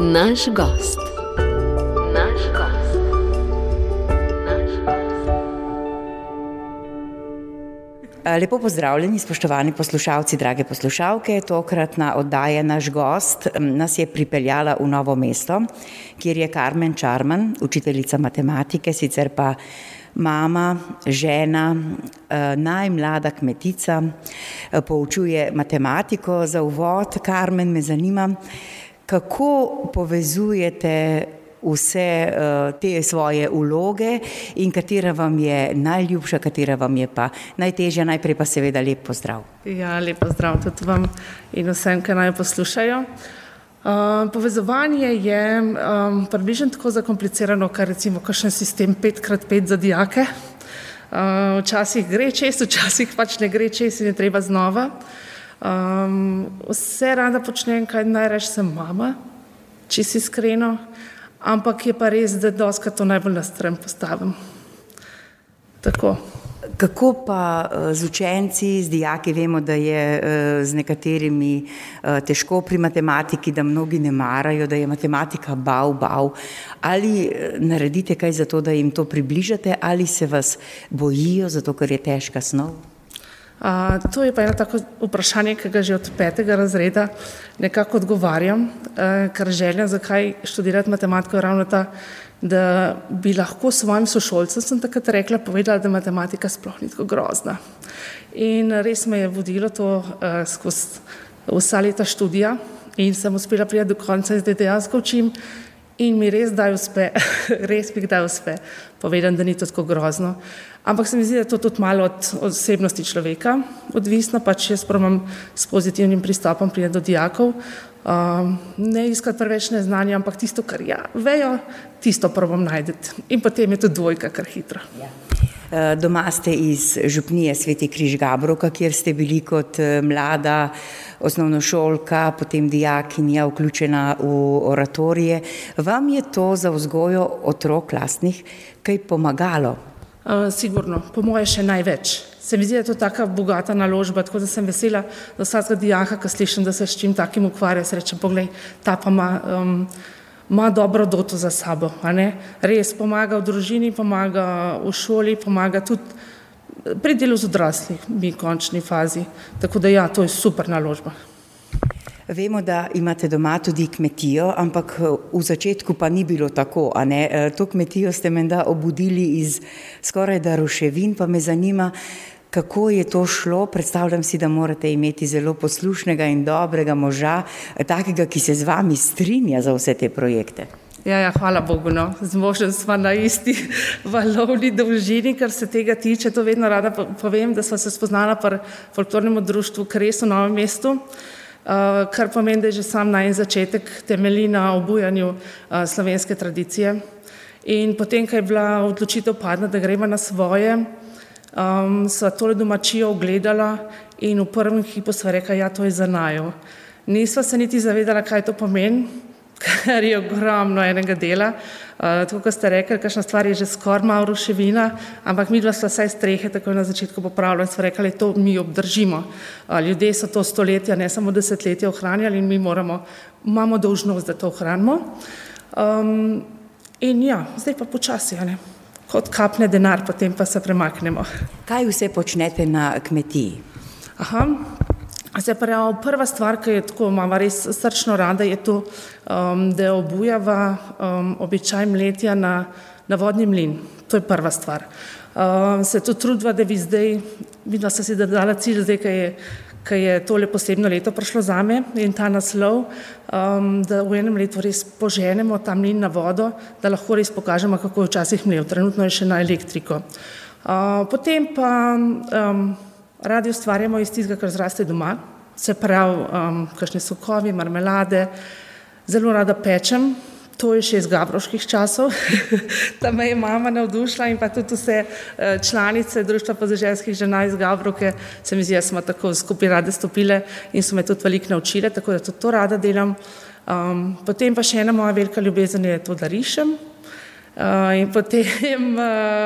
Naš gost. Naš gost. Naš gost. Lepo pozdravljeni, spoštovani poslušalci, drage poslušalke. Tokratna oddaja Naš gost nas je pripeljala v Novo mesto, kjer je Carmen Čarman, učiteljica matematike, sicer pa mama, žena, najmlada kmetica, poučuje matematiko. Za uvod, Carmen, me zanima, kako povezujete vse te svoje vloge in katera vam je najljubša, katera vam je pa najtežja. Najprej pa seveda lep pozdrav. Ja, lep pozdrav tudi vam in vsem, ki naj poslušajo. povezovanje je približno tako zakomplicirano, kar recimo kakšen sistem pet krat pet za dijake. včasih gre čez, včasih pač ne gre čez in je treba znova. Vse rada počnem, kaj najrajši sem mama, čisto iskreno. Ampak je pa res, da dostikrat to najbolj na stran postavim. Tako. Kako pa z učenci, z dijaki, vemo, da je z nekaterimi težko pri matematiki, da mnogi ne marajo, da je matematika bav bav. Ali naredite kaj za to, da jim to približate, ali se vas bojijo, zato ker je težka snov? To je pa eno tako vprašanje, ki ga že od petega razreda nekako odgovarjam. ker želja, zakaj študirati matematiko, je ravno ta, da bi lahko svojim sošolcem, sem takrat rekla, povedala, da matematika sploh ni tako grozna. In res me je vodilo to skozi vsa leta študija in sem uspela priti do konca in zdaj dejansko učim in mi res kdaj uspe, res mi kdaj uspe povedati, da ni to tako grozno. Ampak se mi zdi, da je to tudi malo od osebnosti človeka odvisno, pač jaz probam s pozitivnim pristopom priti do dijakov. ne iskati preveč neznanja, ampak tisto, kar ja vejo, tisto probam najti. In potem je tudi dvojka kar hitro. Doma ste iz župnije Sveti Križ Gabrovka, kjer ste bili kot mlada osnovnošolka, potem dijakinja, vključena v oratorije. Vam je to za vzgojo otrok lastnih kaj pomagalo? sigurno, po moje še največ. Se mi zdi, da je to taka bogata naložba, tako da sem vesela za vsakega dijaka, ke slišim, da se s čim takim ukvarja, si rečem: "Poglej, ta pa ima ima dobro doto za sabo, a ne." Res, pomaga v družini, pomaga v šoli, pomaga tudi pri delu z odraslimi v končni fazi. Tako da ja, to je super naložba. Vemo, da imate doma tudi kmetijo, ampak v začetku pa ni bilo tako, ne. to kmetijo ste menda obudili iz skorajda ruševin, pa me zanima, kako je to šlo. Predstavljam si, da morate imeti zelo poslušnega in dobrega moža, takega, ki se z vami strinja za vse te projekte. Ja, ja, hvala bogu, no. Z možem sva na isti valovni dolžini, kar se tega tiče, to vedno rada povem, da sva se spoznala pri Folklornem društvu Kres v Novem mestu. kar pomeni, da že sam najin začetek temelji na obujanju slovenske tradicije. In potem, ko je bila odločitev padla, da greva na svoje, sva tole domačijo ogledala in v prvem hipu sva rekla: "Ja, to je za naju." Nisva se niti zavedala, kaj to pomeni, ker je ogromno enega dela. tako kot ste rekli, kakšna stvar je že skoraj malo ruševina, ampak midva sva vsaj strehe takoj na začetku popravila in sva rekla: "Glej, to mi obdržimo." ljudje so to stoletja, ne samo desetletja ohranjali in mi moramo, imamo dolžnost, da to ohranimo. in ja, zdaj pa počasi, a ne. Ko odkapne denar, potem pa se premaknemo. Kaj vse počnete na kmetiji? Se pravi, prva stvar, ke jo tako imava res srčno rada, je to, da obujava običaj mletja na na vodni mlin. To je prva stvar. se tudi trudiva, da bi zdaj, midva sva si zadala cilj, zdaj, ke je, ke je tole posebno leto prišlo zame in ta naslov, da v enem letu res poženemo ta mlin na vodo, da lahko res pokažemo, kako je včasih mlel. Trenutno je še na elektriko. potem pa radi ustvarjamo iz tistega, kar zraste doma. Se pravi, kakšni sokovi, marmelade, zelo rada pečem. To je še iz gabrovških časov, tam me je mama navdušila in pa tudi vse članice Društva podeželskih žena iz Gabrovke, se mi zdi, da smo tako skupaj rade stopile in so me tudi veliko naučile, tako da tudi to rada delam. potem pa še ena moja velika ljubezen je to, da rišem. in potem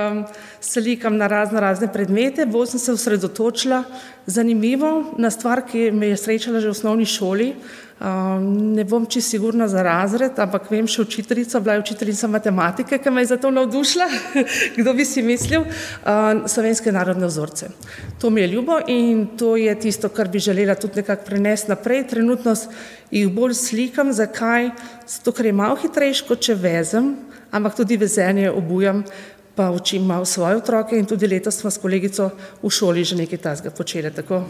slikam na raznorazne predmete, bolj sem se osredotočila, zanimivo, na stvar, ki me je srečala že v osnovni šoli. Um, ne bom čisto sigurna za razred, ampak vem še učiteljica, bila je učiteljica matematike, ki me je za to navdušila, kdo bi si mislil, uh, slovenske narodne vzorce. To mi je ljubo in to je tisto, kar bi želela tudi nekako prenesti naprej. Trenutno jih bolj slikam, zakaj? Zato, ker je malo hitrejši, kot če vezem, ampak tudi vezenje obujam, pa učim malo svoje otroke in tudi letos smo s kolegico v šoli že nekaj tasga počeli. Tako.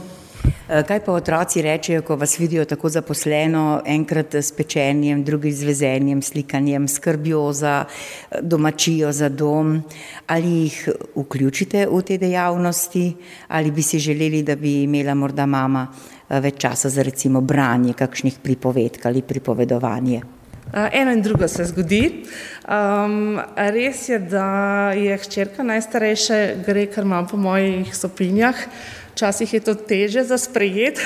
Eh, kaj pa otroci rečejo, ko vas vidijo tako zaposleno, enkrat s pečenjem, drugi z vezenjem, slikanjem, skrbjo za eh, domačijo, za dom? Ali jih vključite v te dejavnosti, ali bi si želeli, da bi imela morda mama eh, več časa za recimo branje kakšnih pripovedk ali pripovedovanje? Eno in drugo se zgodi. Um, res je, da je hčerka najstarejša, gre kar malo po mojih stopinjah. Včasih je to teže za sprejet,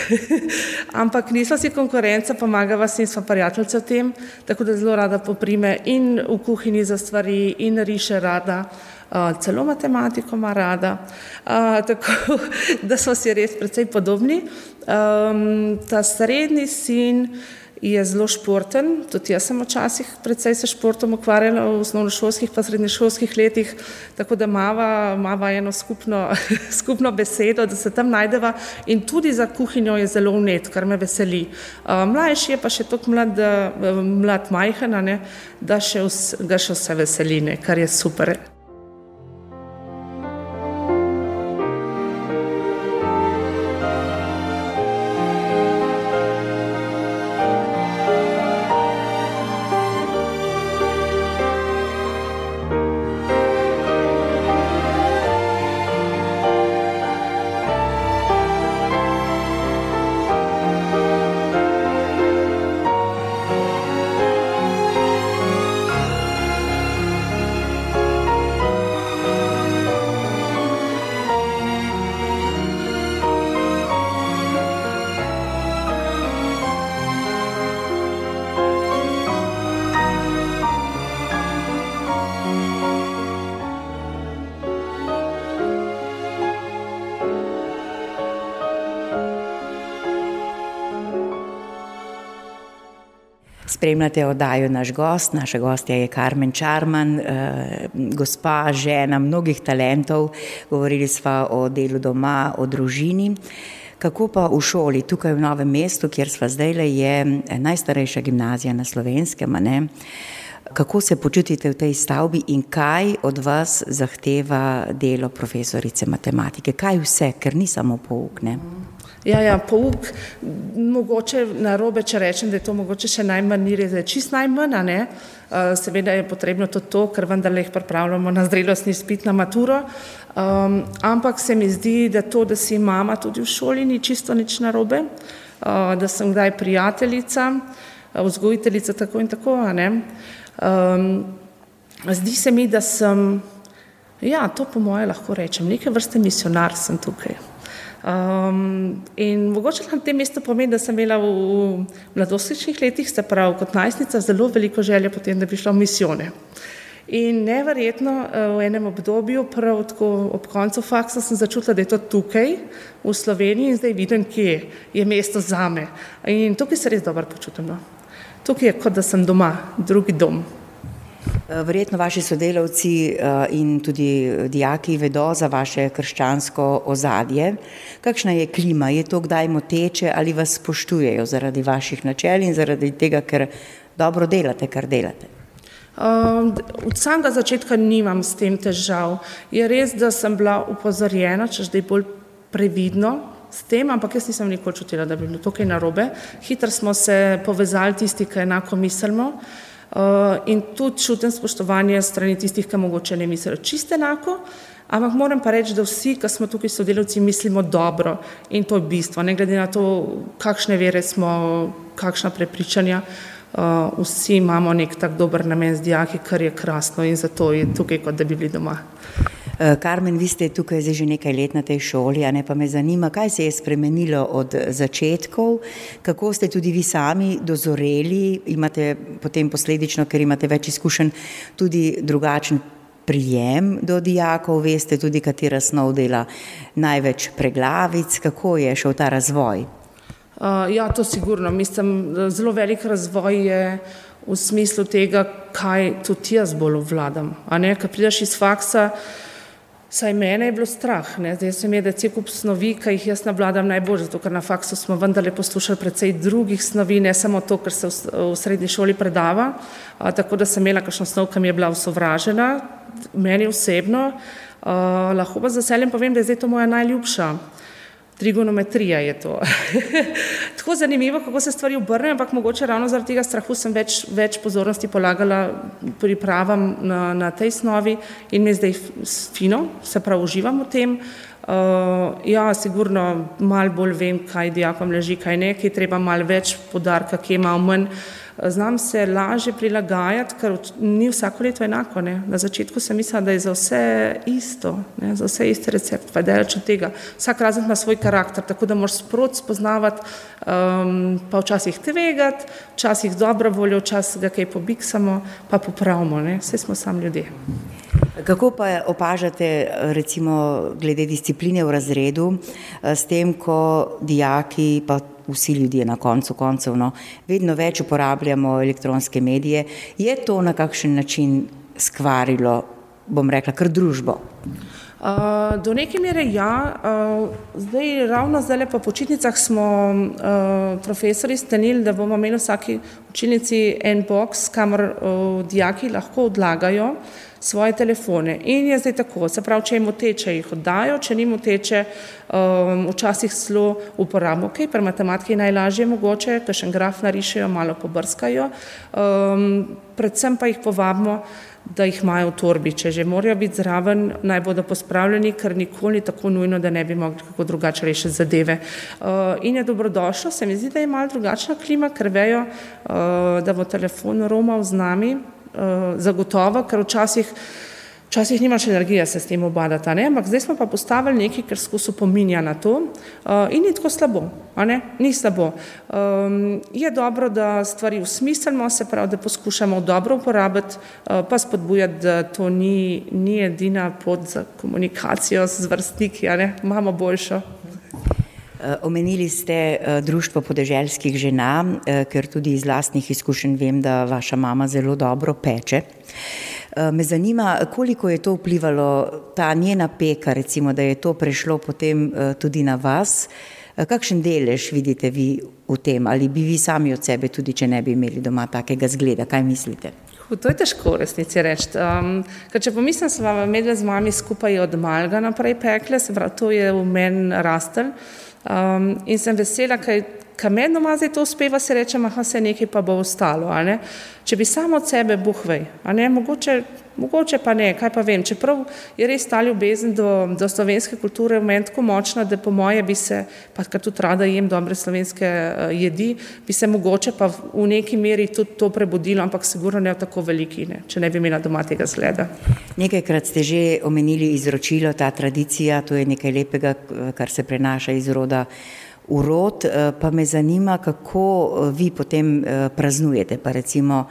ampak nismo si konkurenca, pomagava si in smo prijateljce v tem, tako da zelo rada poprime in v kuhinji za stvari in riše rada, uh, celo matematiko ima rada, uh, tako da smo si res precej podobni. Um, ta srednji sin je zelo športen, tudi jaz sem včasih predvsej se športom ukvarjala v osnovnošolskih pa srednješolskih letih, tako da mava, mava eno skupno, skupno besedo, da se tam najdeva in tudi za kuhinjo je zelo unet, kar me veseli. Mlajši je pa še tako mlad, mlad majhen, ne, da še vse, ga še vse veseli, ne, kar je super. Spremljate oddajo naš gost, naša gostja je Karmen Čarman, eh, gospa, žena mnogih talentov. Govorili smo o delu doma, o družini. Kako pa v šoli, tukaj v Novem mestu, kjer smo zdaj, je najstarejša gimnazija na slovenskem? Kako se počutite v tej stavbi in kaj od vas zahteva delo profesorice matematike? Kaj vse, ker ni samo pouk? Ne? Ja, ja, pouk, mogoče na robe, če rečem, da je to mogoče še najmanj, ni res, da je čist najmanj, ne. Uh, seveda je potrebno to, to ker vendar jih pripravljamo na zrelostni spit na maturo. Um, ampak se mi zdi, da to, da si mama tudi v šoli, ni čisto nič na robe, uh, da sem kdaj prijateljica, vzgojiteljica, tako in tako. Um, zdi se mi, da sem, ja, to po moje lahko rečem, neke vrste misionar sem tukaj. Um, in mogoče na tem mestu pomeni, da sem imela v, v mladostničnih letih, se pravi kot najstnica, zelo veliko želje potem, da bi šla v misijone. In neverjetno eh, v enem obdobju, prav tako ob koncu faksa, sem začutila, da je to tukaj v Sloveniji in zdaj vidim, kje je mesto zame. In tukaj se res dobro počutim. No. Tukaj je kot da sem doma, drugi dom. Eh, verjetno vaši sodelavci eh, in tudi dijaki vedo za vaše krščansko ozadje. Kakšna je klima? Je to kdaj moteče ali vas spoštujejo zaradi vaših načel in zaradi tega, ker dobro delate, kar delate? Uh, od samega začetka nimam s tem težav. Je res, da sem bila upozorjena, če zdaj bolj previdno s tem, ampak jaz nisem nikoli čutila, da bi bilo tukaj narobe. Hitro smo se povezali tisti, ki enako mislimo. Eh, in tudi čutim spoštovanje strani tistih, ki mogoče ne mislijo čisto enako, ampak moram pa reči, da vsi, ki smo tukaj sodelavci, mislimo dobro in to je bistvo, ne glede na to, kakšne vere smo, kakšna prepričanja. Uh, vsi imamo nek tak dober namen z dijaki, kar je krasno in zato je tukaj, kot da bi bili doma. Eh, Karmen, vi ste tukaj že nekaj let na tej šoli, a ne pa me zanima, kaj se je spremenilo od začetkov, kako ste tudi vi sami dozoreli, imate potem posledično, ker imate več izkušenj, tudi drugačen prijem do dijakov, veste tudi, katera snov dela največ preglavic, kako je šel ta razvoj. Uh, ja, to sigurno. Mislim, zelo velik razvoj je v smislu tega, kaj tudi jaz bolj vladam. Ker prideš iz faksa, saj mene je bilo strah. Ne? Zdaj se mi je, da je cel kup snovi, ki jih jaz navladam najbolj, zato ker na faksu smo vendarle poslušali precej drugih snovi, ne samo to, kar se v, v srednji šoli predava. Uh, tako da sem imela kakšno snov, ki mi je bila usovražena, meni osebno. Uh, lahko pa z veseljem povem, da je zdaj to moja najljubša trigonometrija je to. Tako zanimivo, kako se stvari obrnejo, ampak mogoče ravno zaradi tega strahu sem več, več pozornosti polagala pripravam na, na tej snovi in mi je zdaj fino, se pravi, uživam v tem. Uh, ja, sigurno malo bolj vem, kaj dijakom leži, kaj ne, ki treba malo več podarka, ki ima manj. Znam se lažje prilagajati, ker ni vsako leto enako. Ne. Na začetku sem mislila, da je za vse isto, ne, za vse isti recept, pa je daleč od tega. Vsak razred ima svoj karakter, tako da moraš sprot spoznavati, um, pa včasih tvegati, včasih dobro voljo, včasih ga kaj pobiksamo, pa popravimo, ne. vse smo sami ljudje. Kako pa opažate, recimo, glede discipline v razredu, s tem, ko dijaki, pa vsi ljudje na koncu koncev, no, vedno več uporabljamo elektronske medije, je to na kakšen način skvarilo, bom rekla, kar družbo? Uh, do neke mere ja, uh, zdaj ravno zdaj po počitnicah smo uh, profesori stenili, da bomo imeli v vsaki učilnici en box, kamor uh, dijaki lahko odlagajo uh, svoje telefone. In je zdaj tako, se pravi, če jim oteče, jih oddajo, če jim oteče, um, včasih zelo uporabimo, ok, pri matematiki je najlažje mogoče, ker še en graf narišejo, malo pobrskajo, um, predvsem pa jih povabimo, da jih imajo v torbi, če že morajo biti zraven, naj bodo pospravljeni, ker nikoli tako nujno, da ne bi mogli kako drugače rešiti zadeve. Uh, in je dobrodošlo, se mi zdi, da je malo drugačna klima, ker vejo, uh, da bo telefon romal z nami, zagotovo, ker včasih, včasih nimaš energije se s tem obadati, ampak zdaj smo pa postavili nekaj, kar skozi pominja na to uh, in ni tako slabo, ni slabo. Um, je dobro, da stvari usmislimo, se pravi, da poskušamo dobro uporabiti, uh, pa spodbujati, da to ni, ni edina pot za komunikacijo z vrstniki, imamo boljšo. Eh, omenili ste eh, Društvo podeželskih žena, eh, ker tudi iz lastnih izkušenj vem, da vaša mama zelo dobro peče. Me zanima, koliko je to vplivalo, ta njena peka, recimo, da je to prešlo potem tudi na vas. Kakšen delež vidite vi v tem ali bi vi sami od sebe, tudi če ne bi imeli doma takega zgleda, kaj mislite? To je težko v resnici reči. Um, če pomislim, smo medve z mami skupaj od malega naprej pekle, se pravi, to je v meni rastel. Um, in sem vesela, ker meni doma zdaj to uspeva, se reče, da se nekaj pa bo ostalo. Če bi samo od sebe buhvej, mogoče, mogoče pa ne, kaj pa vem. Čeprav je res ta ljubezen do, do slovenske kulture v meni tako močna, da po moje bi se, pa kar tudi rada jem dobre slovenske uh, jedi, bi se mogoče pa v neki meri tudi to prebudilo, ampak sigurno ne v tako veliki, ne, če ne bi imela doma tega zgleda. Nekajkrat ste že omenili izročilo, ta tradicija, to je nekaj lepega, kar se prenaša iz roda urod, eh, pa me zanima, kako eh, vi potem eh, praznujete, pa recimo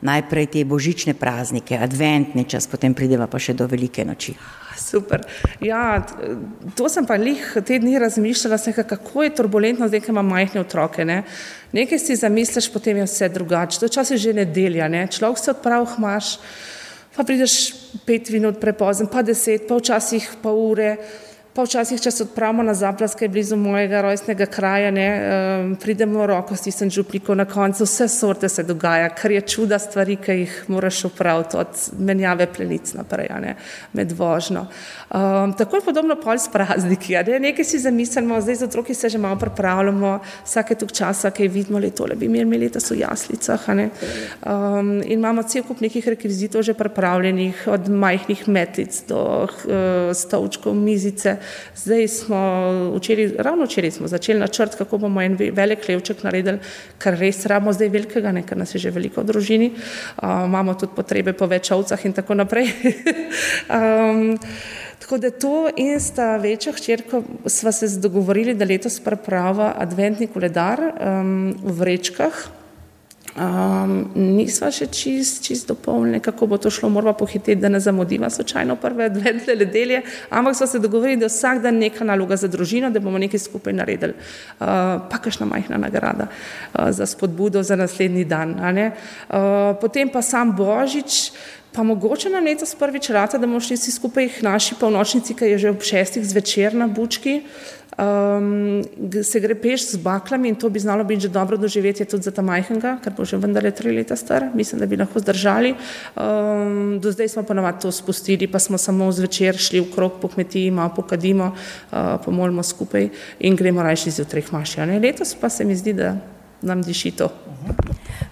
najprej te božične praznike, adventni čas, potem prideva pa še do velike noči. Super. Ja, to sem pa lih te dni razmišljala, sem, kako je turbulentno zdaj, ko imam majhne otroke. Ne? Nekaj si zamisliš, potem je vse drugače. To čas je že nedelja, ne? človek se odpravi, imaš, pa prideš pet minut prepozen, pa deset, pa včasih pa ure pa včasih, če se odpravimo na zaplaske blizu mojega rojstnega kraja, ne, um, pridemo roko s tistem župlikom na koncu, vse sorte se dogaja, kar je čuda stvari, ki jih moraš upraviti od menjave plenic naprej, ne, med vožno. Um, tako je podobno pol s prazniki, ne, nekaj si zamislimo, zdaj z otroki se že malo pripravljamo, vsake tuk časa, kaj vidimo, le tole bi imeli, so v jaslicah, um, in imamo cel kup nekih rekvizitov že pripravljenih, od majhnih metic do uh, stolčkov, mizice, Zdaj smo včeraj, ravno včeraj smo začeli načrt, kako bomo en velik levček naredili, kar res rabimo zdaj velikega, ne, ker nas je že veliko v družini, uh, imamo tudi potrebe po več ovcah in tako naprej. um, tako da to in sta večja hčerka, sva se dogovorili, da letos priprava adventni koledar um, v vrečkah. Um, nisva še čist, čist dopolnjeni, kako bo to šlo, moramo pohiteti, da ne zamudiva slučajno prve dve nedelje, ampak smo se dogovorili, da vsak dan neka naloga za družino, da bomo nekaj skupaj naredili. Uh, pa kakšna majhna nagrada uh, za spodbudo za naslednji dan. Uh, potem pa sam Božič. Pa mogoče nam letos prvič rata, da bomo šli vsi skupaj k naši polnočnici, ki je že ob šestih zvečer na Bučki. Um, se gre peš z baklami in to bi znalo biti že dobro doživetje tudi za ta majhnega, ker bo že vendarle tri leta star, mislim, da bi lahko zdržali. Um, do zdaj smo ponovadi to spustili, pa smo samo zvečer šli v krog po kmetiji, malo pokadimo, uh, pomolimo skupaj in gremo rajši zjutraj maši. Letos pa se mi zdi, da nam diši to.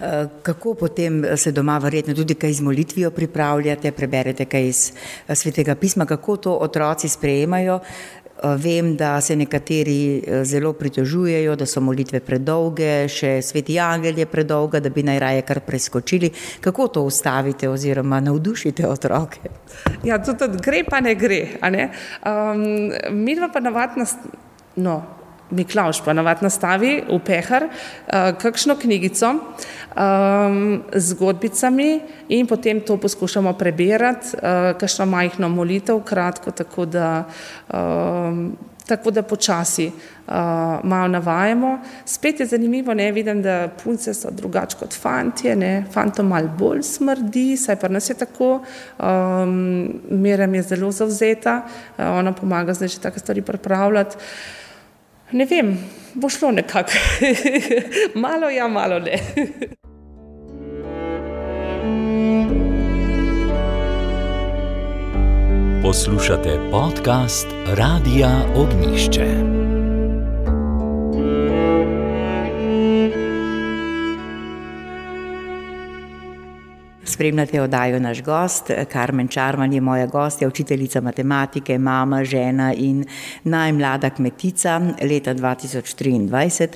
Eh, kako potem se doma verjetno tudi kaj z molitvijo pripravljate, preberete kaj iz eh, svetega pisma, kako to otroci sprejemajo? Eh, vem, da se nekateri zelo pritožujejo, da so molitve predolge, še sveti angel je predolga, da bi najraje kar preskočili. Kako to ustavite oziroma navdušite otroke? Ja, tudi gre pa ne gre. Ne? Um, mi pa navadno, no, Miklaš pa navad nastavi v pehar uh, kakšno knjigico um, z zgodbicami in potem to poskušamo prebirati, uh, kakšno majhno molitev, kratko, tako da, um, tako da počasi uh, malo navajamo. Spet je zanimivo, ne vidim, da punce so drugače kot fantje, ne, fantom malo bolj smrdi, saj pa nas je tako, um, Mirjam je zelo zavzeta, uh, ona pomaga zdaj že take stvari pripravljati. Ne vem, bo šlo nekako. malo ja, malo ne. Poslušate podcast Radia Ognišče. Spremljate oddajo naš gost, Karmen Čarman je moja gostja, učiteljica matematike, mama, žena in najmlada kmetica leta 2023.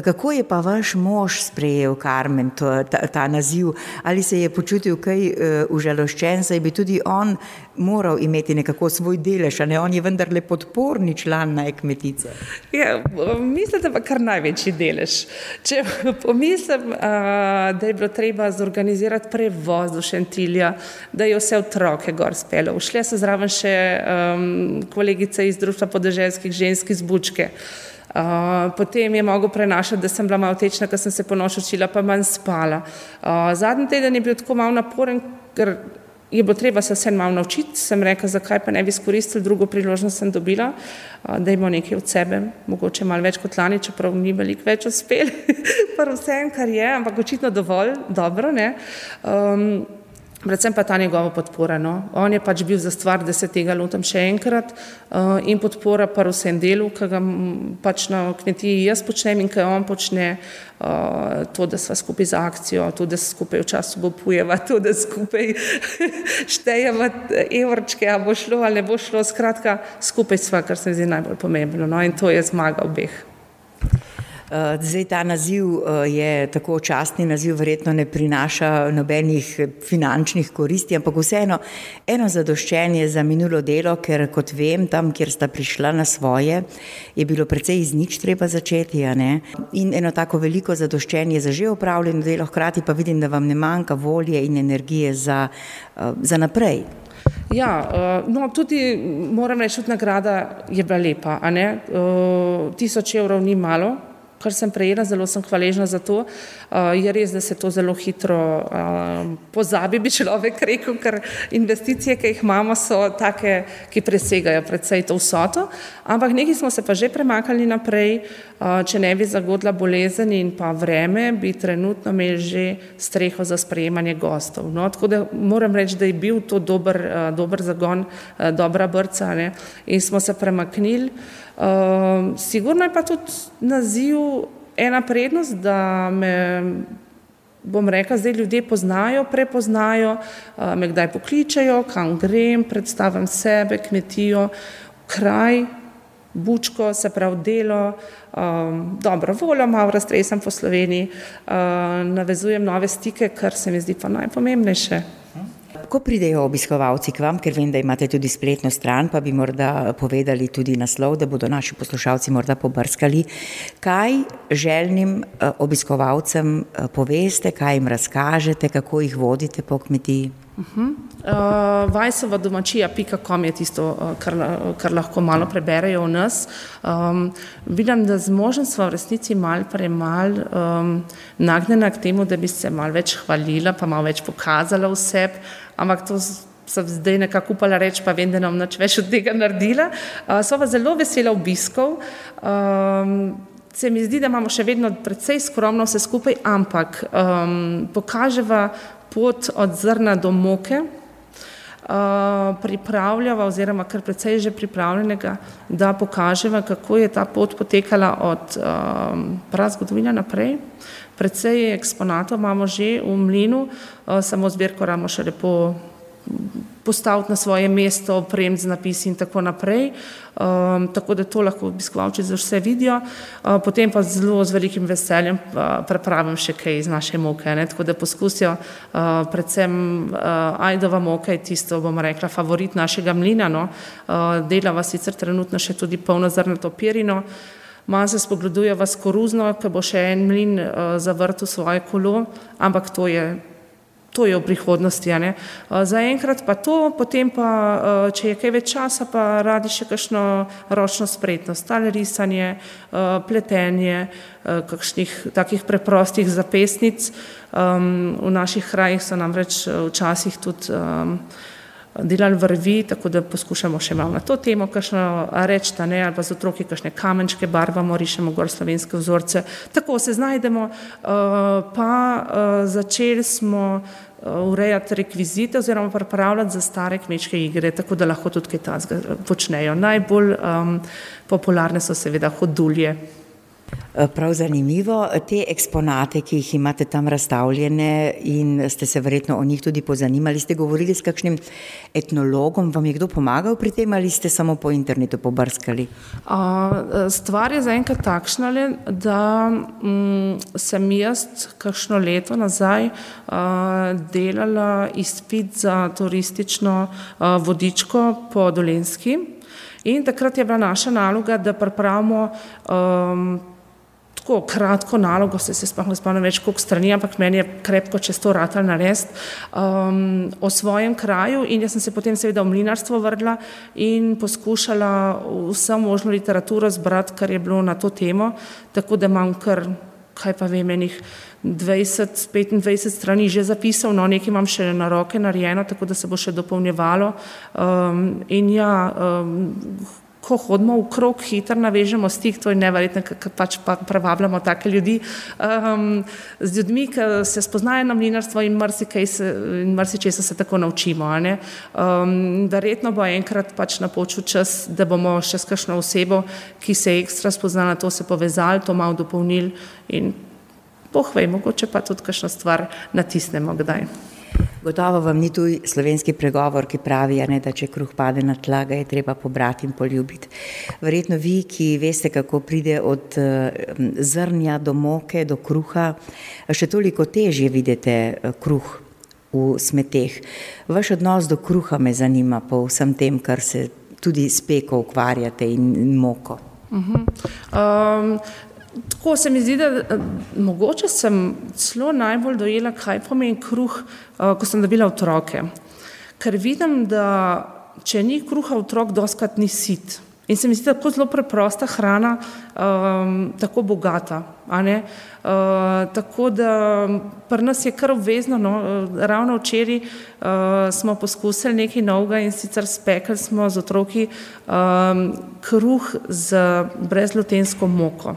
Kako je pa vaš mož sprejel, Karmen, to, ta, ta naziv? Ali se je počutil kaj uh, užaloščen, saj bi tudi on moral imeti nekako svoj delež, a ne on je vendarle podporni član naj kmetice? Ja, mislim, da pa kar največji delež. Če pomislim, uh, da je bilo treba zorganizirati prevoz do Šentilja, da je vse otroke gor spelo. Všle so zraven še um, kolegice iz Društva podeželskih ženskih zbučke. Uh, potem je mogel prenašati, da sem bila malo tečna, ker sem se po noč učila, pa manj spala. Uh, zadnji teden je bil tako malo naporen, ker je bilo treba se vsem malo naučiti. Sem rekla, zakaj pa ne bi izkoristili drugo priložnost, sem dobila, uh, da imamo nekaj od sebe, mogoče malo več kot lani, čeprav ni veliko več uspeli, pa vsem, kar je, ampak očitno dovolj dobro. Um, Predvsem pa ta njegova podpora. No. On je pač bil za stvar, da se tega lotim še enkrat uh, in podpora pa vsem delu, ki ga pač na kmetiji jaz počnem in kaj on počne, uh, to, da sva skupaj za akcijo, to, da skupaj v času bopujeva, to, da skupaj štejeva evrčke, a bo šlo ali ne bo šlo, skratka, skupaj sva, kar se mi zdi najbolj pomembno. No. In to je zmaga obeh. Eh, zdaj ta naziv eh, je tako častni naziv, verjetno ne prinaša nobenih finančnih koristi, ampak vseeno eno zadoščenje za minulo delo, ker kot vem, tam, kjer sta prišla na svoje, je bilo precej iz nič treba začeti. In eno tako veliko zadoščenje za že upravljeno delo, hkrati pa vidim, da vam ne manjka volje in energije za, eh, za naprej. Ja, no, tudi moram reči, da nagrada je bila lepa. Tisoč evrov ni malo, kar sem prejela, zelo sem hvaležna za to. Uh, je res, da se to zelo hitro uh, pozabi, bi človek rekel, ker investicije, ki jih imamo, so take, ki presegajo predvsej to vsoto. Ampak nekaj smo se pa že premaknili naprej, uh, če ne bi zagodla bolezen in pa vreme, bi trenutno imeli že streho za sprejemanje gostov. No, tako da moram reči, da je bil to dober, dober zagon, dobra brca ne? in smo se premaknili. Uh, sigurno je pa tudi naziv ena prednost, da me, bom rekla, zdaj ljudje poznajo, prepoznajo, uh, me kdaj pokličejo, kam grem, predstavim sebe, kmetijo, kraj, bučko, se pravi delo, um, dobro voljo, malo raztresam po Sloveniji, uh, navezujem nove stike, kar se mi zdi pa najpomembnejše kako pridejo obiskovalci k vam, ker vem, da imate tudi spletno stran, pa bi morda povedali tudi naslov, da bodo naši poslušalci morda pobrskali. Kaj željnim obiskovalcem poveste, kaj jim razkažete, kako jih vodite po kmetiji? Uh -huh. uh, Vajsova domačija.com je tisto, uh, kar, kar lahko malo preberejo o nas. Um, vidim, da z možem smo v resnici mal premal um, nagnjena k temu, da bi se mal več hvalila, pa malo več pokazala vse, ampak to sem zdaj nekako upala reči, pa vem, da nam nič več od tega naredila. Uh, Sva zelo vesela obiskov. Um, Se mi zdi, da imamo še vedno precej skromno vse skupaj, ampak um, pokaževa pot od zrna do moke, uh, pripravljava oziroma kar precej že pripravljenega, da pokaževa, kako je ta pot potekala od um, prazgodovine naprej. Predvsej eksponatov imamo že v mlinu, uh, samo zbirko ramo še lepo postaviti na svoje mesto, opremiti z napisi in tako naprej. Um, tako da to lahko obiskovalci za vse vidijo. Uh, potem pa zelo z velikim veseljem uh, prepravim še kaj iz naše moke. Ne? Tako da poskusijo, uh, predvsem uh, ajdova moka je tisto, bomo rekla, favorit našega mlina. No? Uh, delava sicer trenutno še tudi polno zrnato pirino. Malo se spogleduje vas koruzno, ker bo še en mlin uh, zavrtel svoje kolo, ampak to je to je v prihodnosti. Zaenkrat pa to, potem pa, če je kaj več časa, pa radi še kakšno ročno spretnost, ali risanje, pletenje, kakšnih takih preprostih zapestnic. V naših krajih so namreč včasih tudi delali vrvi, tako da poskušamo še malo na to temo, kakšno reči, ne, ali pa z otroki kakšne kamenčke barvamo, rišemo gor slovenske vzorce. Tako se znajdemo, pa začeli smo urejati rekvizite oziroma pripravljati za stare kmečke igre, tako da lahko tudi kaj tazga počnejo. Najbolj um, popularne so seveda hodulje. Eh, prav zanimivo, te eksponate, ki jih imate tam razstavljene in ste se verjetno o njih tudi pozanimali, ste govorili s kakšnim etnologom, vam je kdo pomagal pri tem ali ste samo po internetu pobrskali? Stvar je zaenkrat takšna, da mm, sem jaz kakšno leto nazaj delala izpit za turistično vodičko po Dolenski in takrat je bila naša naloga, da pripravimo um, tako kratko nalogo, se, se sploh ne spomnim več koliko strani, ampak meni je krepko čez to ratal narediti um, o svojem kraju in jaz sem se potem seveda v mlinarstvo vrla in poskušala vso možno literaturo zbrati, kar je bilo na to temo, tako da imam kar, kaj pa vem, enih 20-25 strani že zapisal, no nekaj imam še na roke narejeno, tako da se bo še dopolnjevalo um, in ja, um, ko hodimo v krog, hitro navežemo stik, to je neverjetno, ker pač pa privabljamo take ljudi. Um, z ljudmi, ki se spoznajo na mlinarstvo in marsikaj se, se tako naučimo. Um, verjetno bo enkrat pač napočil čas, da bomo še s kakšno osebo, ki se je ekstra spoznala, to se povezali, to malo dopolnili in pohvaj, mogoče pa tudi kakšno stvar natisnemo kdaj. Gotovo vam ni tu slovenski pregovor, ki pravi, ne, da če kruh pade na tla, ga je treba pobrati in poljubiti. Verjetno vi, ki veste, kako pride od zrnja do moke, do kruha, še toliko težje vidite eh, kruh v smeteh. Vaš odnos do kruha me zanima po vsem tem, kar se tudi s peko ukvarjate in moko. Uh -huh. um, Tako se mi zdi, da eh, mogoče sem celo najbolj dojela, kaj pomeni kruh, eh, ko sem dobila otroke. Ker vidim, da če ni kruha, otrok doskrat ni sit. In se mi zdi tako zelo preprosta hrana, um, tako bogata. Uh, tako da pri nas je kar obvezno, no, ravno včeraj uh, smo poskusili nekaj novega in sicer spekli smo z otroki um, kruh z brezlutensko moko.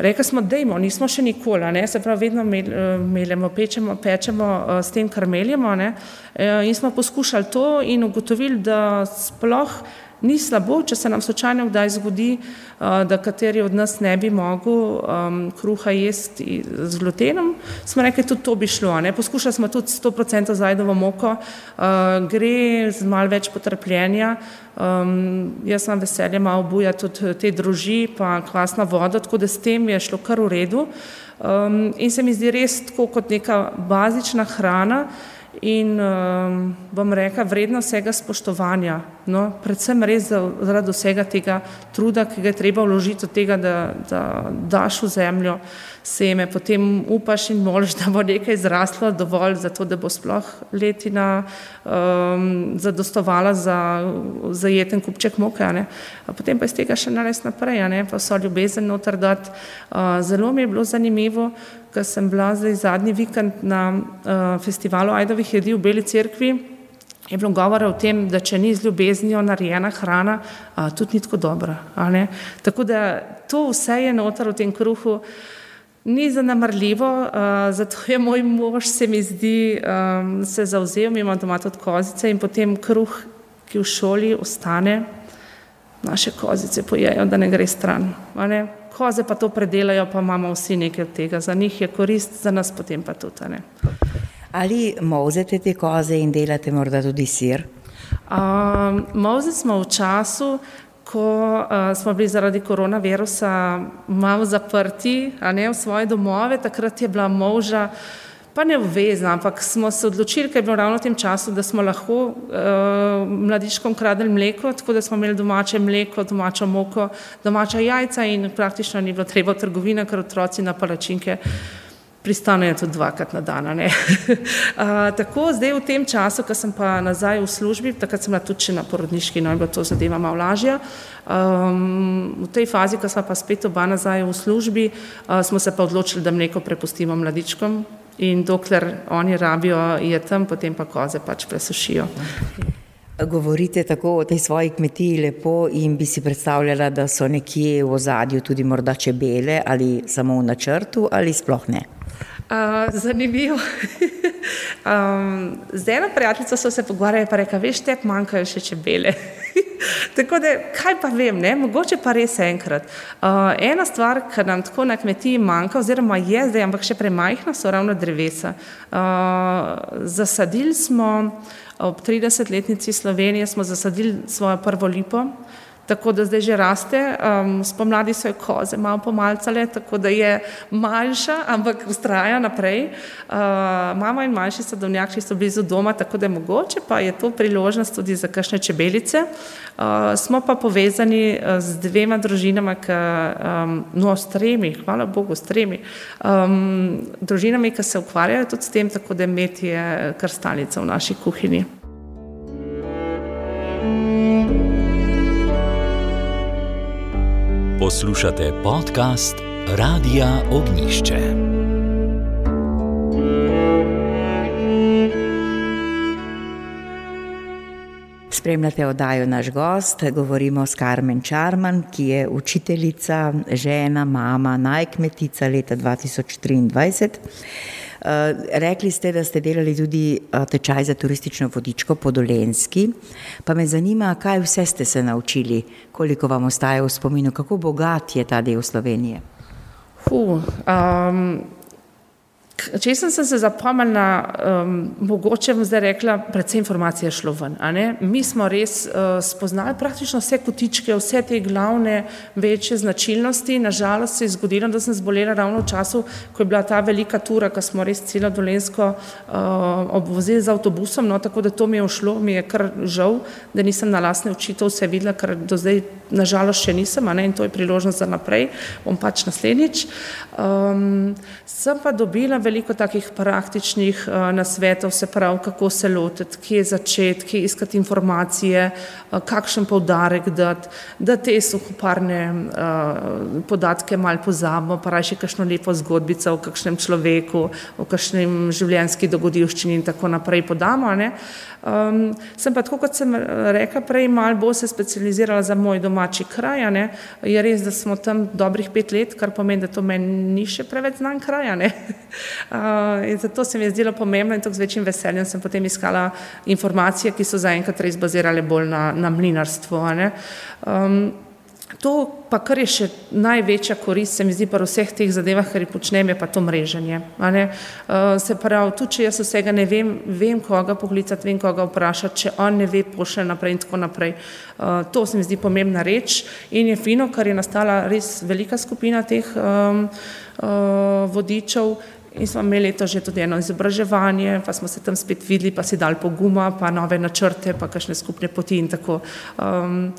Rekli smo, da nismo še nikoli, ne? se pravi, vedno eh, meljemo, pečemo, pečemo uh, s tem, kar meljemo. Ne? Uh, in smo poskušali to in ugotovili, da sploh ni slabo, če se nam slučajno kdaj zgodi, uh, da kateri od nas ne bi mogel um, kruha jesti z glutenom, smo rekli, tudi to bi šlo. Ne? Poskušali smo tudi 100% zajdovo moko, uh, gre z malo več potrpljenja. Um, jaz sem veselje malo buja tudi te druži, pa kvasna voda, tako da s tem je šlo kar v redu. Um, in se mi zdi res tako kot neka bazična hrana in um, bom rekla, vredno vsega spoštovanja. No, predvsem res zaradi vsega tega truda, ki ga je treba vložiti od tega, da, da daš v zemljo seme, potem upaš in moliš, da bo nekaj zraslo dovolj za to, da bo sploh letina um, zadostovala za zajeten kupček moke. Potem pa iz tega še nares naprej, pa so ljubezen noter dati. Uh, zelo mi je bilo zanimivo, ker sem bila zdaj zadnji vikend na uh, festivalu Ajdovih jedi v Beli cerkvi. Je bilo govora o tem, da če ni z ljubeznijo narejena hrana, a, tudi ni tako dobra. Tako da to vse je noter v tem kruhu. Ni zanemrljivo, uh, zato je moj mož, se mi zdi, um, se zauzel, mi imamo doma tudi kozice in potem kruh, ki v šoli ostane, naše kozice pojejo, da ne gre stran. Ne? Koze pa to predelajo, pa imamo vsi nekaj od tega. Za njih je korist, za nas potem pa tudi. Ne? Ali mozete te koze in delate morda tudi sir? Um, Moze smo v času, ko uh, smo bili zaradi koronavirusa malo zaprti, a ne v svoje domove, takrat je bila moža, pa ne obvezna, ampak smo se odločili, ker je bilo ravno v tem času, da smo lahko uh, mladičkom kradli mleko, tako da smo imeli domače mleko, domačo moko, domača jajca in praktično ni bilo treba v trgovine, ker otroci na palačinke. Pristanejo tudi dvakrat na dan. uh, tako zdaj v tem času, ko sem pa nazaj v službi, takrat sem bila tudi na porodniški, no je bila to zadeva malo lažja. Um, v tej fazi, ko smo pa spet oba nazaj v službi, uh, smo se pa odločili, da mleko prepustimo mladičkom in dokler oni rabijo, je tam, potem pa koze pač presušijo. Govorite tako o tej svoji kmetiji lepo in bi si predstavljala, da so nekje v ozadju tudi morda čebele ali samo v načrtu ali sploh ne zanimivo. um, z eno prijateljico so se pogovarjali, pa reka, veš, te manjkajo še čebele. tako da, kaj pa vem, ne? mogoče pa res enkrat. Uh, ena stvar, kar nam tako na kmetiji manjka, oziroma je zdaj, ampak še premajhna, so ravno drevesa. Uh, zasadili smo ob 30-letnici Slovenije, smo zasadili svojo prvo lipo tako da zdaj že raste. Um, spomladi so jo koze malo pomalcale, tako da je manjša, ampak ustraja naprej. Uh, mama in manjši sadovnjaki so blizu doma, tako da je mogoče, pa je to priložnost tudi za kakšne čebelice. Uh, smo pa povezani uh, z dvema družinama, ki, um, no, s tremi, hvala Bogu, s tremi um, družinami, ki se ukvarjajo tudi s tem, tako da med je kar stalnica v naši kuhinji. Poslušate podcast Radia Ognišče. Spremljate oddajo naš gost, govorimo s Karmen Čarman, ki je učiteljica, žena, mama, najkmetica leta 2023. Eh, rekli ste, da ste delali tudi eh, tečaj za turistično vodičko po Dolenski. Pa me zanima, kaj vse ste se naučili, koliko vam ostaje v spominu, kako bogat je ta del Slovenije. Huh, um, Če sem se zapomnila, um, mogoče bom zdaj rekla, predvsem informacije je šlo ven. Mi smo res uh, spoznali praktično vse kotičke, vse te glavne večje značilnosti. Nažalost se je zgodilo, da sem zbolela ravno v času, ko je bila ta velika tura, ko smo res celo dolensko uh, obvozili z avtobusom, no, tako da to mi je ušlo, mi je kar žal, da nisem na lasne oči to vse videla, ker do zdaj nažalost še nisem ne, in to je priložnost za naprej, bom pač naslednjič. Um, sem pa dobila veliko takih praktičnih uh, nasvetov, se pravi, kako se lotiti, kje začeti, kje iskati informacije, uh, kakšen poudarek dati, da te suhoparne uh, podatke mal pozabimo, pa raje še kakšno lepo zgodbico o kakšnem človeku, o kakšnem življenjski dogodivščini in tako naprej podamo. Ne. Um, sem pa tako, kot sem rekla prej, malo bolj se specializirala za moj domači kraj. Je res, da smo tam dobrih pet let, kar pomeni, da to meni ni še preveč znan kraj. Uh, zato se mi je zdelo pomembno in tako z večjim veseljem sem potem iskala informacije, ki so zaenkrat res bazirale bolj na, na mlinarstvu. To, pa kar je še največja korist, se mi zdi, pri vseh teh zadevah, kar jih počnem, je pa to mreženje. Uh, se pravi, tudi če jaz vsega ne vem, vem koga poklicati, vem koga vprašati, če on ne ve, pošlje naprej in tako naprej. Uh, to se mi zdi pomembna reč in je fino, ker je nastala res velika skupina teh um, uh, vodičev In smo imeli to že tudi eno izobraževanje, pa smo se tam spet videli, pa si dali poguma, pa nove načrte, pa kakšne skupne poti in tako. Um,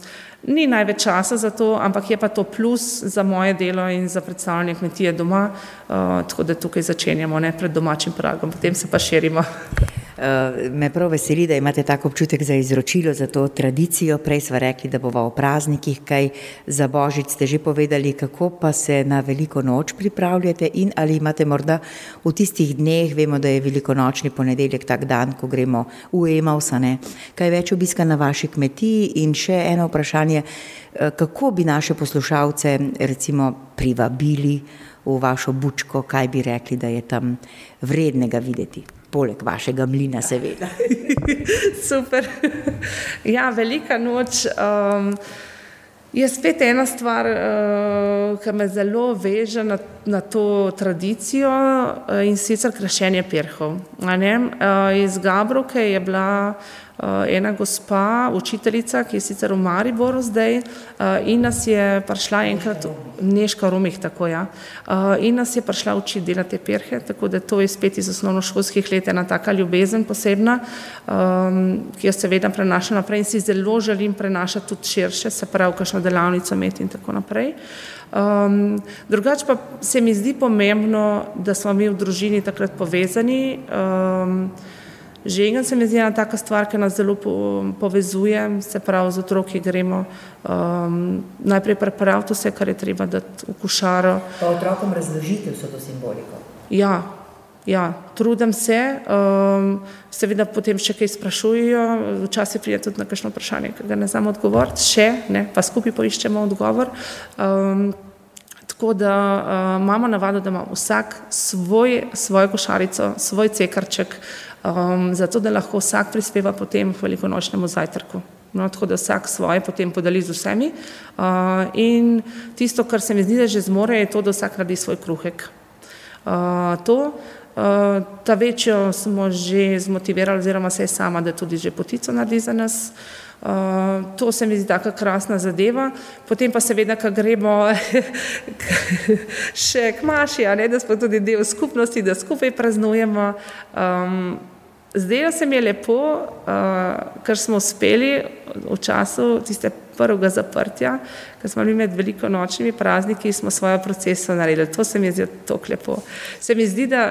ni največ časa za to, ampak je pa to plus za moje delo in za predstavljanje kmetije doma, uh, tako da tukaj začenjamo ne, pred domačim pragom, potem se pa širimo. Eh, me prav veseli, da imate tako občutek za izročilo, za to tradicijo. Prej smo rekli, da bova o praznikih, kaj za Božič. Ste že povedali, kako pa se na veliko noč pripravljate in ali imate morda v tistih dneh, vemo, da je velikonočni ponedeljek tak dan, ko gremo v Emausane, kaj več obiska na vaši kmetiji? In še eno vprašanje, eh, kako bi naše poslušalce recimo privabili v vašo bučko, kaj bi rekli, da je tam vrednega videti poleg vašega mlina, seveda. Super. Ja, velika noč. Um, je spet ena stvar, uh, ki me zelo veže na, na to tradicijo uh, in sicer krašenje perhov. Uh, iz Gabroke je bila ena gospa, učiteljica, ki je sicer v Mariboru zdaj eh, in nas je prišla enkrat, Neška Romih, tako ja, eh, in nas je prišla učiti delati perhe, tako da to je spet iz osnovnošolskih let ena taka ljubezen posebna, ki jo seveda prenašam naprej in si zelo želim prenašati tudi širše, se pravi, kakšno delavnico imeti in tako naprej. Um, drugače pa se mi zdi pomembno, da smo mi v družini takrat povezani. Um, Žegen se mi zdi ena taka stvar, ki nas zelo povezuje, se pravi z otroki gremo um, najprej prepraviti vse, kar je treba dati v košaro. Pa otrokom razložite vso to simboliko? Ja, ja trudim se, um, seveda potem še kaj sprašujejo, včasih pride tudi na kakšno vprašanje, ki ga ne znam odgovoriti, še ne, pa skupaj poiščemo odgovor. Um, Tako da uh, imamo navado, da ima vsak svoj, svojo košarico, svoj cekarček, um, zato da lahko vsak prispeva potem k velikonočnemu zajtrku. No, tako da vsak svoje potem podeli z vsemi. Uh, in tisto, kar se mi zdi, da že zmore, je to, da vsak radi svoj kruhek. Uh, to, uh, ta večjo smo že zmotivirali, oziroma se je sama, da tudi že potico naredi za nas. Uh, Uh, to se mi zdi tako krasna zadeva. Potem pa seveda, ko gremo še k maši, ne, da smo tudi del skupnosti, da skupaj praznujemo. Um, zdelo se mi je lepo, uh, ker smo uspeli v času tiste prvega zaprtja, ker smo bili med veliko nočnimi prazniki, smo svojo proceso naredili. To se mi je zdelo tako lepo. Se mi zdi, da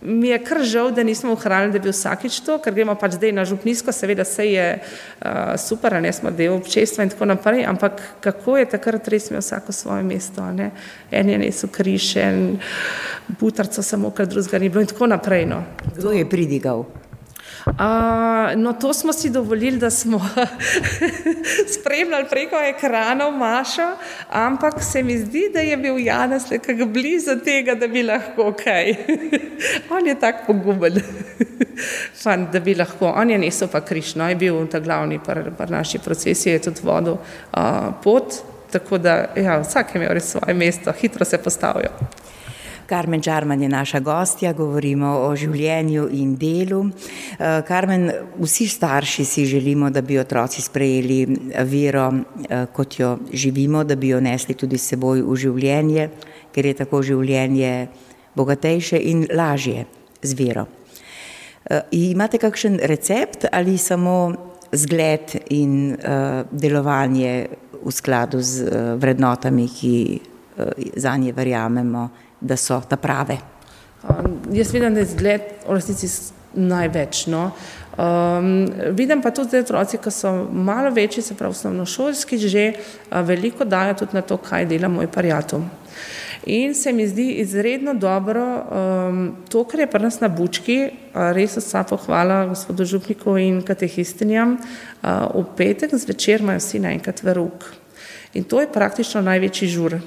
mi je kar žal, da nismo ohranili, da bi vsakič to, ker gremo pač zdaj na župnisko, seveda vse je uh, super, ne smo del občestva in tako naprej, ampak kako je takrat res imel vsako svoje mesto, ne? en je nesel krišen, butarco samo, kar drugega ni bilo in tako naprej. No. Kdo je pridigal? Uh, no, to smo si dovolili, da smo spremljali preko ekranov Mašo, ampak se mi zdi, da je bil Janes nekako blizu tega, da bi lahko kaj. on je tako poguben, Fan, da bi lahko. On je nesel pa krišno, je bil ta glavni par, par naši procesi, je tudi vodil uh, pot, tako da ja, vsak je imel res svoje mesto, hitro se postavijo. Karmen Čarman je naša gostja, govorimo o življenju in delu. Karmen, eh, vsi starši si želimo, da bi otroci sprejeli vero, eh, kot jo živimo, da bi jo nesli tudi s seboj v življenje, ker je tako življenje bogatejše in lažje z vero. Eh, imate kakšen recept ali samo zgled in delovanje v skladu z vrednotami, ki za nje verjamemo? Da so ta prave. Um, jaz vidim, da je zgled v resnici največ. No. Um, vidim pa tudi, otroci, ki so malo večji, se pravi osnovnošolski, že uh, veliko dajo tudi na to, kaj dela moj parijatu. In se mi zdi izredno dobro um, to, kar je pri nas na Bučki, uh, res vsa pohvala gospodu Župniku in katehistinjam, uh, v petek zvečer imajo vsi naenkrat verug. In to je praktično največji žur.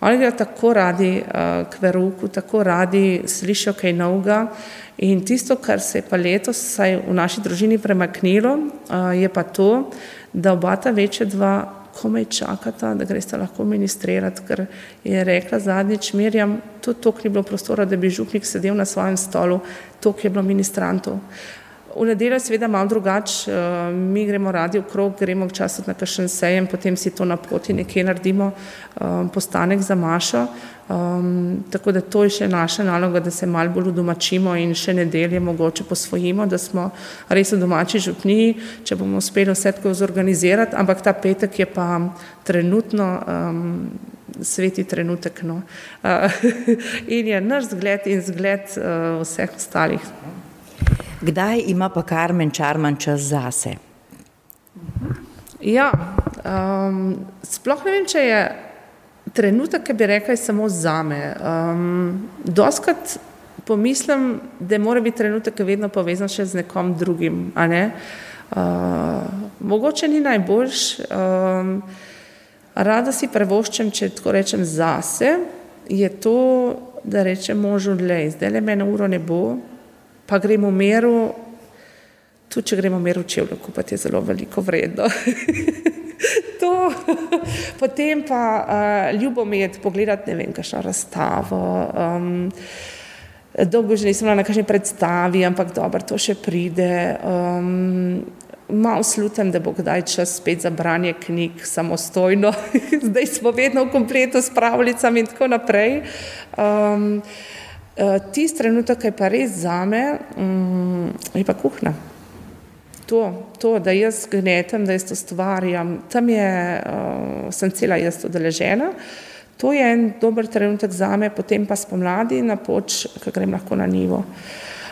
Oni gredo tako radi uh, k veruku, tako radi slišijo kaj novega. In tisto, kar se je pa letos v naši družini premaknilo, uh, je pa to, da oba ta večja dva komaj čakata, da greste lahko ministrirati, ker je rekla zadnjič Mirjam, tudi to, ni bilo prostora, da bi župnik sedel na svojem stolu, to, ki je bilo ministrantov. V nedeljo je seveda malo drugače, uh, mi gremo radi okrog, gremo včasih na kakšen sejem, potem si to na poti nekje naredimo, um, postanek za Mašo. Um, tako da to je še naša naloga, da se malo bolj udomačimo in še nedelje mogoče posvojimo, da smo res v domači župniji, če bomo uspeli vse tako zorganizirati, ampak ta petek je pa trenutno um, sveti trenutek. No. In je naš zgled in zgled uh, vseh ostalih. Kdaj ima pa Karmen Čarman čas zase? Ja, um, sploh ne vem, če je trenutek, ki bi rekel, samo za me. Um, doskrat pomislim, da mora biti trenutek vedno povezan še z nekom drugim. Ne? Uh, mogoče ni najboljš. Um, rada si prevoščam, če tako rečem, zase, je to, da rečem možu, da zdaj le mene uro ne bo, pa gremo v meru, tudi če gremo v meru čevlja, kupiti je zelo veliko vredno. to, potem pa uh, ljubo mi je pogledati, ne vem, kakšno razstavo. Um, dolgo že nisem bila na kakšni predstavi, ampak dobro, to še pride. Um, Mal slutim, da bo kdaj čas spet za branje knjig samostojno, zdaj smo vedno v kompletu s pravljicami in tako naprej. Um, Tisti trenutek, ki je pa res za me, um, je pa kuhna. To, to, da jaz gnetem, da jaz to stvarjam, tam je, uh, sem cela jaz odeležena. To je en dober trenutek za me, potem pa spomladi na poč, ki grem lahko na nivo.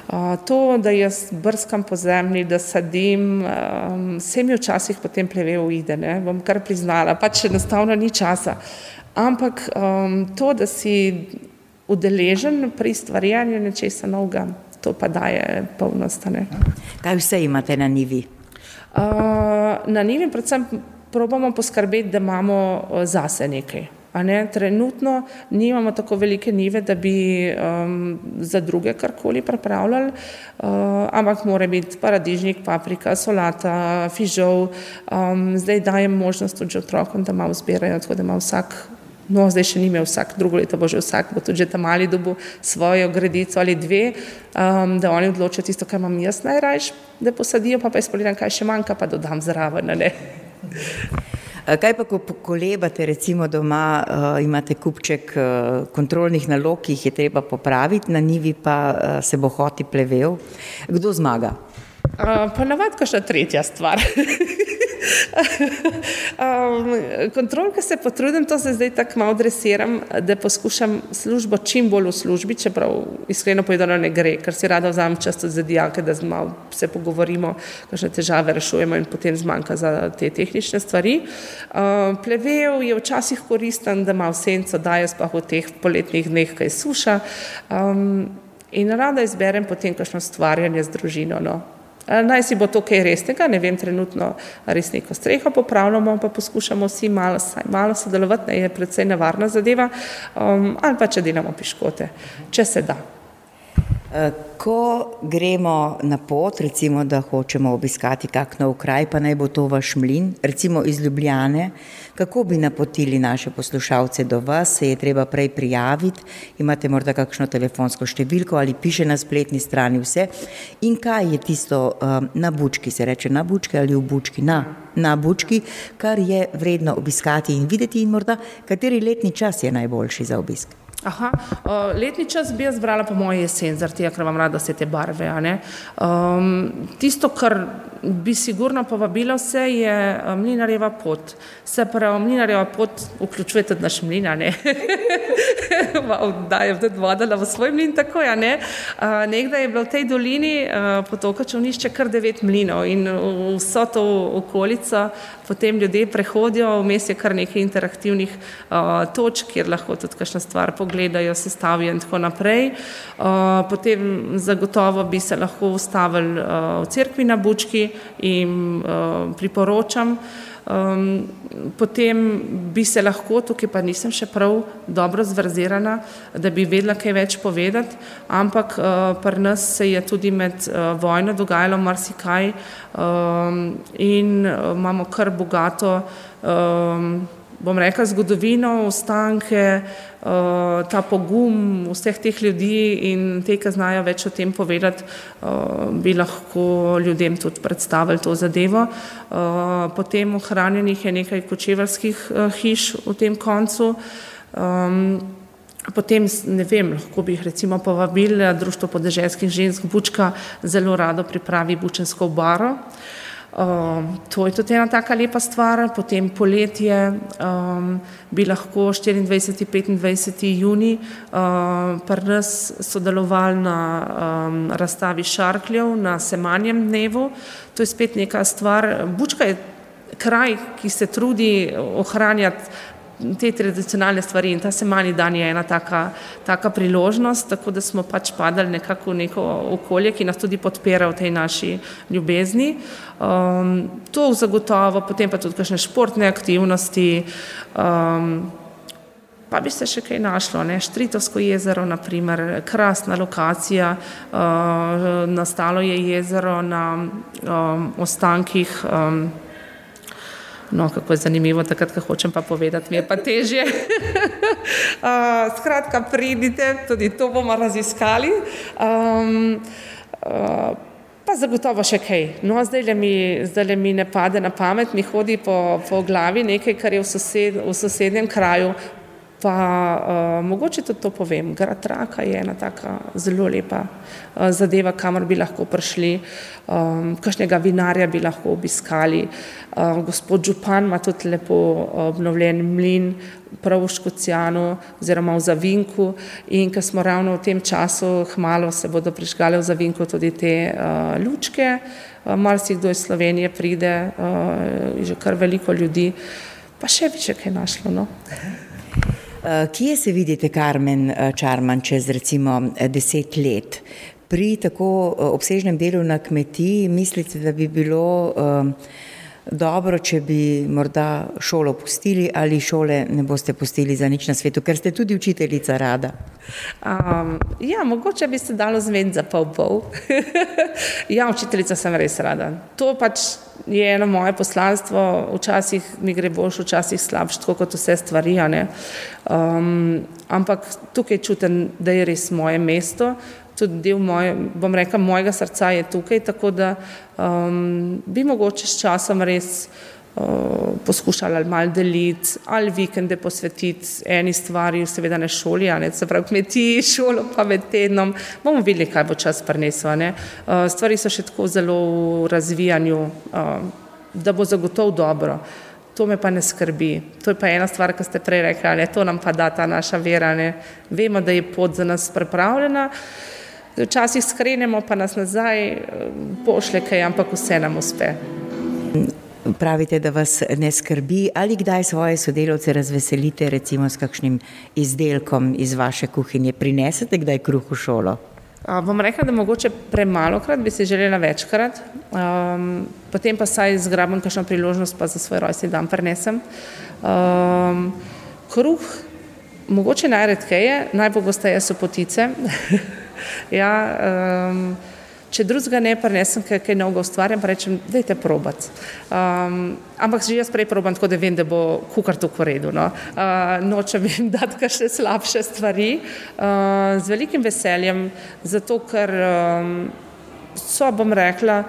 Uh, to, da jaz brskam po zemlji, da sadim, um, vse mi včasih potem pleve v ide, ne? bom kar priznala, pač enostavno ni časa. Ampak um, to, da si udeležen pri stvarjanju nečesa novega. To pa daje polnost. Kaj vse imate na nivi? Uh, na nivi predvsem probamo poskrbeti, da imamo zase nekaj. Ne? Trenutno nimamo tako velike nive, da bi um, za druge karkoli pripravljali, uh, ampak mora biti paradižnik, paprika, solata, fižol. Um, zdaj dajem možnost tudi otrokom, da malo zbirajo, tako da ima vsak No, zdaj še ni imel vsak, drugo leto bo že vsak, bo tudi tam mali dobu svojo gredico ali dve, um, da oni odločijo tisto, kar imam jaz najrajš, da posadijo, pa pa jaz pogledam, kaj še manjka, pa dodam zraven. Kaj pa, ko kolebate, recimo doma, uh, imate kupček uh, kontrolnih nalog, ki jih je treba popraviti, na nivi pa uh, se bo hoti plevel, kdo zmaga? Uh, pa navadka še tretja stvar. um, kontrolka se potrudim, to se zdaj tako malo dresiram, da poskušam službo čim bolj v službi, čeprav iskreno povedano ne gre, ker si rada vzamem čas za dijake, da malo se pogovorimo, kakšne težave rešujemo in potem zmanjka za te tehnične stvari. Um, plevel je včasih koristen, da ima v senco daje spah v teh poletnih dneh, kaj suša. Um, in rada izberem potem kakšno stvarjanje z družino. No. Naj si bo to kaj resnega, ne vem, trenutno res neko streho popravljamo, pa poskušamo vsi malo, malo sodelovati, ne je predvsej nevarna zadeva, um, ali pa če delamo piškote, če se da. Ko gremo na pot, recimo, da hočemo obiskati kak nov kraj, pa naj bo to vaš mlin, recimo iz Ljubljane, kako bi napotili naše poslušalce do vas, se je treba prej prijaviti, imate morda kakšno telefonsko številko ali piše na spletni strani vse. In kaj je tisto um, na bučki, se reče na bučki ali v bučki, na, na bučki, kar je vredno obiskati in videti in morda kateri letni čas je najboljši za obisk. Aha, uh, letni čas bi jaz brala po moji jesen, zaradi tega, ker vam rada vse te barve. Um, tisto, kar bi sigurno povabila vse, je mlinarjeva pot. Se pravi, mlinarjeva pot vključuje tudi naš mlin, ne? da je tudi vodila v svoj mlin, tako je. Ne? Uh, nekdaj je bilo v tej dolini uh, potoka Čovnišče kar devet mlinov in vso to okolico potem ljudje prehodijo, vmes je kar nekaj interaktivnih uh, točk, kjer lahko tudi kakšno stvar pogledajo, sestavijo in tako naprej. Uh, potem zagotovo bi se lahko ustavili uh, v cerkvi na Bučki in uh, priporočam. Um, potem bi se lahko, tukaj pa nisem še prav dobro zverzirana, da bi vedela kaj več povedati, ampak uh, pri nas se je tudi med uh, vojno dogajalo marsikaj um, in uh, imamo kar bogato um, bom rekla, zgodovino, ostanke, ta pogum vseh teh ljudi in te, ki znajo več o tem povedati, bi lahko ljudem tudi predstavili to zadevo. Potem ohranjenih je nekaj kočevalskih hiš v tem koncu. Potem, ne vem, lahko bi jih recimo povabili, Društvo podeželskih žensk Bučka zelo rado pripravi bučensko baro. Um, to je tudi ena taka lepa stvar, potem poletje um, bi lahko 24. 25. juni um, pri nas sodelovali na um, razstavi šarkljev na semanjem dnevu. To je spet neka stvar. Bučka je kraj, ki se trudi ohranjati te tradicionalne stvari in ta semani dan je ena taka, taka priložnost, tako da smo pač padali nekako v neko okolje, ki nas tudi podpira v tej naši ljubezni. Um, to zagotovo, potem pa tudi kakšne športne aktivnosti. Um, Pa bi se še kaj našlo, ne? Štritovsko jezero, naprimer, krasna lokacija, uh, nastalo je jezero na um, ostankih um, No, kako je zanimivo, takrat, ko hočem pa povedati, mi je pa težje. uh, skratka, pridite, tudi to bomo raziskali. Um, uh, pa zagotovo še kaj. No, zdaj le mi, zdaj le mi ne pade na pamet, mi hodi po, po glavi nekaj, kar je v, sosed, v sosednjem kraju, Pa uh, mogoče tudi to povem, grad Raka je ena taka zelo lepa uh, zadeva, kamor bi lahko prišli, um, kakšnega vinarja bi lahko obiskali. Uh, gospod Župan ima tudi lepo obnovljen mlin prav v Škocijanu oziroma v Zavinku in ker smo ravno v tem času, hmalo se bodo prižgale v Zavinku tudi te uh, lučke, uh, marsikdo iz Slovenije pride, uh, že kar veliko ljudi, pa še bi še kaj našlo. No? Eh, kje se vidite, Karmen eh, Čarman, čez recimo eh, deset let? Pri tako obsežnem delu na kmetiji mislite, da bi bilo dobro, če bi morda šolo pustili ali šole ne boste pustili za nič na svetu, ker ste tudi učiteljica rada? Um, ja, mogoče bi se dalo zmed za pol pol. ja, učiteljica sem res rada. To pač je eno moje poslanstvo, včasih mi gre boljš, včasih slabš, tako kot vse stvari. Um, ampak tukaj čutim, da je res moje mesto, tudi del moje, bom rekla, mojega srca je tukaj, tako da um, bi mogoče s časom res uh, poskušali ali mal deliti, ali vikende posvetiti eni stvari, seveda ne šoli, ne se pravi kmetiji, šolo pa med tednom, bomo videli, kaj bo čas prinesel. Uh, stvari so še tako zelo v razvijanju, uh, da bo zagotovo dobro. To me pa ne skrbi. To je pa ena stvar, ki ste prej rekli, da to nam pa da ta naša vera. Ne? Vemo, da je pot za nas pripravljena. Včasih skrenemo, pa nas nazaj pošle kaj, ampak vse nam uspe. Pravite, da vas ne skrbi, ali kdaj svoje sodelavce razveselite, recimo s kakšnim izdelkom iz vaše kuhinje, prinesete kdaj kruh v šolo? A, bom rekla, da mogoče premalo krat, bi se želela večkrat, um, potem pa saj zgrabim kakšno priložnost, pa za svoj rojstni dan prenesem. Um, kruh, mogoče najredkeje, najpogosteje so potice. ja, um, če drugega ne prenesem, kaj, kaj novega ustvarjam, pa rečem, dajte probat. Um, ampak že jaz prej probam, tako da vem, da bo kukar to koredu. No. Uh, nočem jim dati kakšne slabše stvari, uh, z velikim veseljem, zato ker um, so, bom rekla,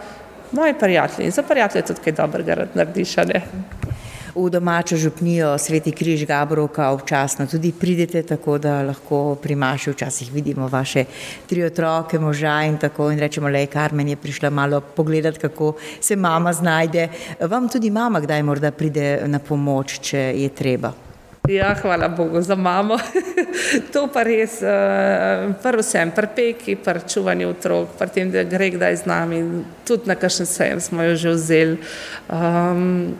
moji prijatelji, za prijatelje tudi kaj dobrega narediš, ne v domačo župnijo Sveti križ Gabrovka občasno tudi pridete, tako da lahko pri Maši včasih vidimo vaše tri otroke, moža in tako in rečemo, le Karmen je prišla malo pogledati, kako se mama znajde. Vam tudi mama kdaj morda pride na pomoč, če je treba? Ja, hvala Bogu za mamo. to pa res, uh, prvo sem pri peki, pri čuvanju otrok, pri tem, da gre kdaj z nami, tudi na kakšen sejem smo jo že vzeli. Um,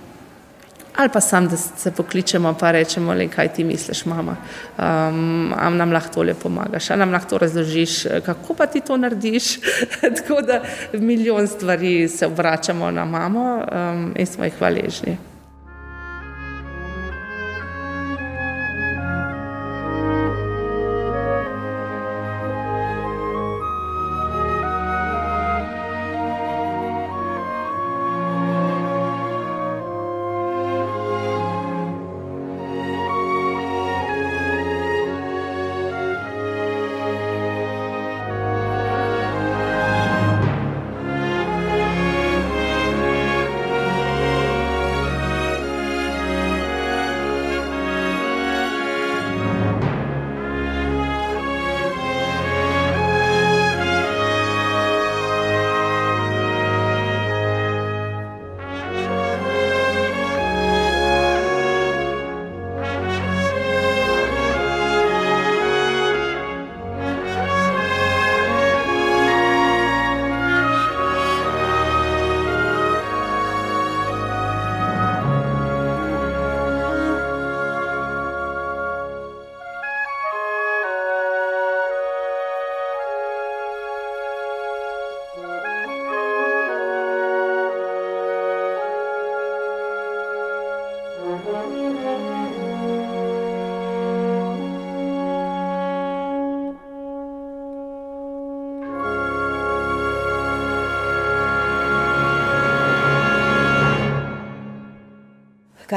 ali pa sam, da se pokličemo in rečemo, le, kaj ti misliš, mama. Um, am nam lahko tole pomagaš, ali nam lahko razložiš, kako pa ti to narediš. Tako da milijon stvari se obračamo na mamo um, in smo jih hvaležni.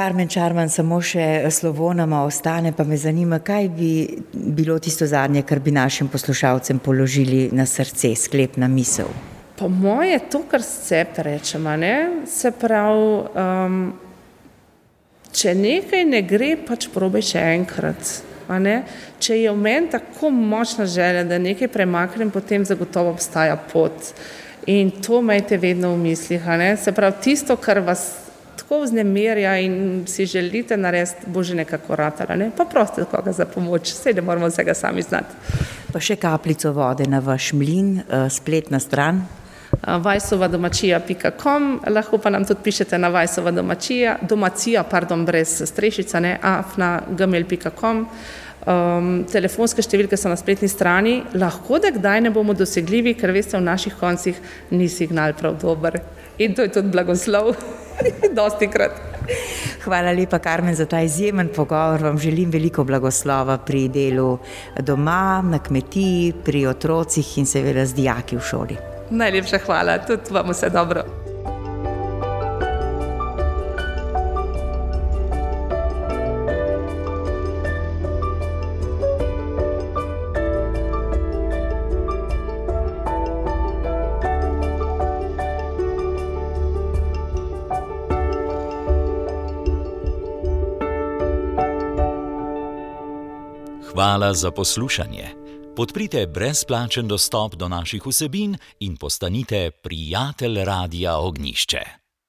Karmen Čarman, samo še slovo nama ostane, pa me zanima, kaj bi bilo tisto zadnje, kar bi našim poslušalcem položili na srce, sklepna misel. Po moje je to, kar se rečemo, se pravi, um, če nekaj ne gre, pač probi še enkrat. Če je v meni tako močna želja, da nekaj premaknem, potem zagotovo obstaja pot. In to imejte vedno v mislih. Se pravi, tisto, kar vas tako vznemirja in si želite narediti, bo že nekako ratala. Ne? Pa prosite koga za pomoč, vse ne moramo vsega sami znati. Pa še kapljico vode na vaš mlin, eh, spletna stran. Eh, vajsovadomačija.com, lahko pa nam tudi pišete na vajsova domačija, domacija, pardon, brez strešica, ne, afna gmail.com. Um, telefonske številke so na spletni strani, lahko da kdaj ne bomo dosegljivi, ker veste, v naših koncih ni signal prav dober. In to je tudi blagoslov. Dosti krat. Hvala lepa, Karmen, za ta izjemen pogovor. Vam želim veliko blagoslova pri delu doma, na kmetiji, pri otrocih in seveda z dijaki v šoli. Najlepša hvala, tudi vam vse dobro. Hvala za poslušanje. Podprite brezplačen dostop do naših vsebin in postanite prijatelj Radia Ognišče.